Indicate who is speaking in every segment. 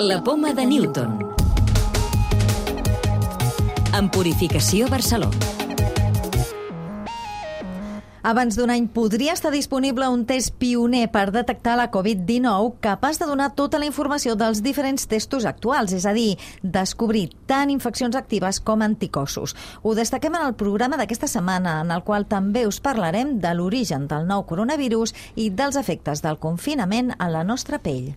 Speaker 1: La poma de Newton. En Purificació Barcelona.
Speaker 2: Abans d'un any podria estar disponible un test pioner per detectar la Covid-19 capaç de donar tota la informació dels diferents testos actuals, és a dir, descobrir tant infeccions actives com anticossos. Ho destaquem en el programa d'aquesta setmana, en el qual també us parlarem de l'origen del nou coronavirus i dels efectes del confinament a la nostra pell.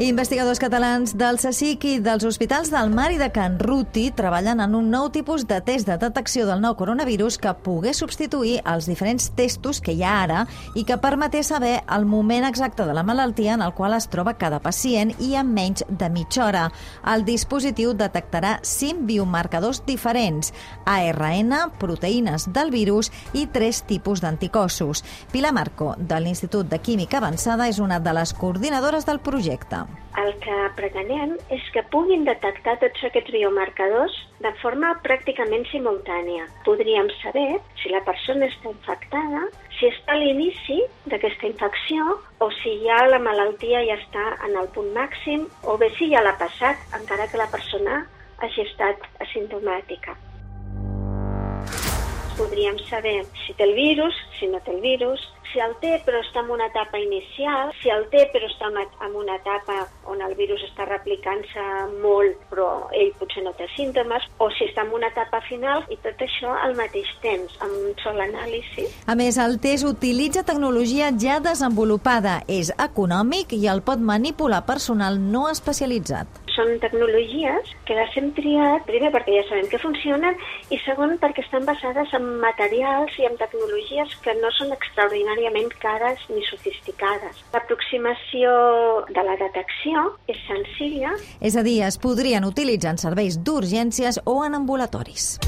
Speaker 2: Investigadors catalans del CSIC i dels hospitals del Mar i de Can Ruti treballen en un nou tipus de test de detecció del nou coronavirus que pogués substituir els diferents testos que hi ha ara i que permetés saber el moment exacte de la malaltia en el qual es troba cada pacient i en menys de mitja hora. El dispositiu detectarà cinc biomarcadors diferents, ARN, proteïnes del virus i tres tipus d'anticossos. Pilar Marco, de l'Institut de Química Avançada, és una de les coordinadores del projecte.
Speaker 3: El que pretenem és que puguin detectar tots aquests biomarcadors de forma pràcticament simultània. Podríem saber si la persona està infectada, si està a l'inici d'aquesta infecció o si ja la malaltia ja està en el punt màxim o bé si ja l'ha passat, encara que la persona hagi estat asimptomàtica. Podríem saber si té el virus, si no té el virus, si el té però està en una etapa inicial, si el té però està en una etapa on el virus està replicant-se molt però ell potser no té símptomes, o si està en una etapa final i tot això al mateix temps, amb un sol anàlisi.
Speaker 2: A més, el test utilitza tecnologia ja desenvolupada, és econòmic i el pot manipular personal no especialitzat
Speaker 3: són tecnologies que les hem triat, primer perquè ja sabem que funcionen i segon perquè estan basades en materials i en tecnologies que no són extraordinàries necessàriament cares ni sofisticades. L'aproximació de la detecció és senzilla.
Speaker 2: És a dir, es podrien utilitzar en serveis d'urgències o en ambulatoris.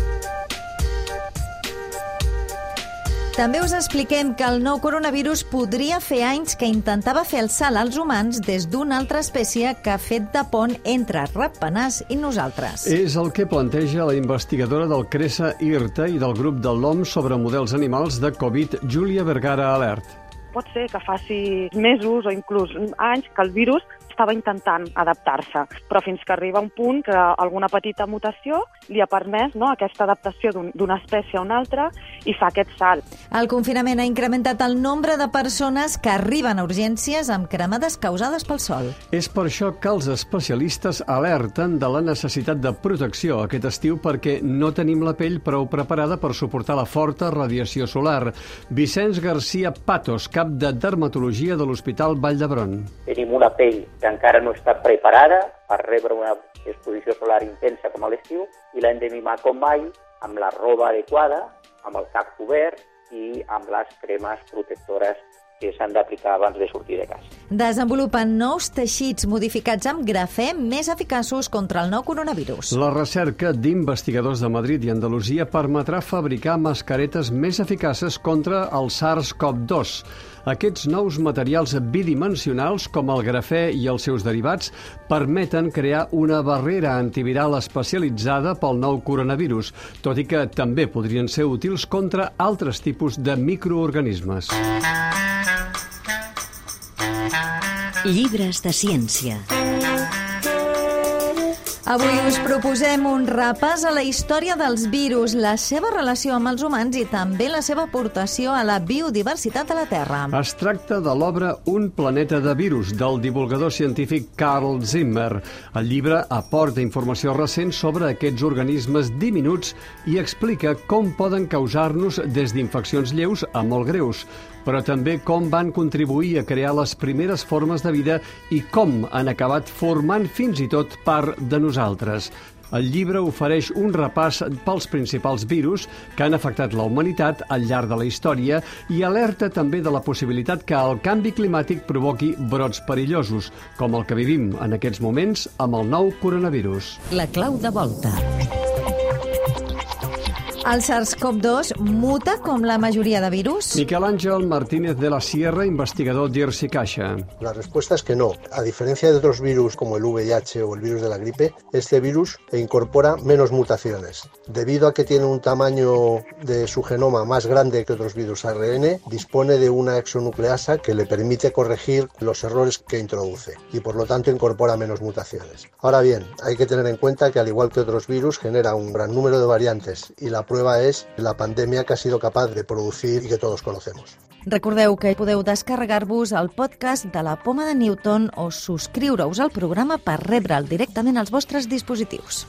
Speaker 2: També us expliquem que el nou coronavirus podria fer anys que intentava fer el salt als humans des d'una altra espècie que ha fet de pont entre ratpenars i nosaltres.
Speaker 4: És el que planteja la investigadora del CRESA IRTA i del grup de l'OM sobre models animals de Covid, Júlia Vergara Alert.
Speaker 5: Pot ser que faci mesos o inclús anys que el virus estava intentant adaptar-se, però fins que arriba un punt que alguna petita mutació li ha permès no, aquesta adaptació d'una un, espècie a una altra i fa aquest salt.
Speaker 2: El confinament ha incrementat el nombre de persones que arriben a urgències amb cremades causades pel sol.
Speaker 4: És per això que els especialistes alerten de la necessitat de protecció aquest estiu perquè no tenim la pell prou preparada per suportar la forta radiació solar. Vicenç Garcia Patos, cap de dermatologia de l'Hospital Vall d'Hebron.
Speaker 6: Tenim una pell que encara no està preparada per rebre una exposició solar intensa com a l'estiu i l'hem de mimar com mai amb la roba adequada, amb el cap cobert i amb les cremes protectores que s'han d'aplicar abans de sortir de casa.
Speaker 2: Desenvolupen nous teixits modificats amb grafè més eficaços contra el nou coronavirus.
Speaker 4: La recerca d'investigadors de Madrid i Andalusia permetrà fabricar mascaretes més eficaces contra el SARS-CoV-2. Aquests nous materials bidimensionals, com el grafè i els seus derivats, permeten crear una barrera antiviral especialitzada pel nou coronavirus, tot i que també podrien ser útils contra altres tipus de microorganismes.
Speaker 1: Llibres de ciència.
Speaker 2: Avui us proposem un repàs a la història dels virus, la seva relació amb els humans i també la seva aportació a la biodiversitat a la Terra.
Speaker 4: Es tracta de l'obra Un planeta de virus, del divulgador científic Carl Zimmer. El llibre aporta informació recent sobre aquests organismes diminuts i explica com poden causar-nos des d'infeccions lleus a molt greus, però també com van contribuir a crear les primeres formes de vida i com han acabat formant fins i tot part de nosaltres. El llibre ofereix un repàs pels principals virus que han afectat la humanitat al llarg de la història i alerta també de la possibilitat que el canvi climàtic provoqui brots perillosos, com el que vivim en aquests moments amb el nou coronavirus.
Speaker 1: La clau de volta.
Speaker 2: El SARS-CoV-2 muta com la majoria de virus?
Speaker 4: Miquel Ángel Martínez de la Sierra, investigador d'IRSI Caixa.
Speaker 7: La respuesta es que no. A diferencia de otros virus como el VIH o el virus de la gripe, este virus incorpora menos mutaciones. Debido a que tiene un tamaño de su genoma más grande que otros virus ARN, dispone de una exonucleasa que le permite corregir los errores que introduce y por lo tanto incorpora menos mutaciones. Ahora bien, hay que tener en cuenta que al igual que otros virus genera un gran número de variantes y la prueba es la pandemia que ha sido capaz de producir y que todos conocemos.
Speaker 2: Recordeu que podeu descarregar-vos el podcast de la Poma de Newton o subscriure-us al programa per rebre'l directament als vostres dispositius.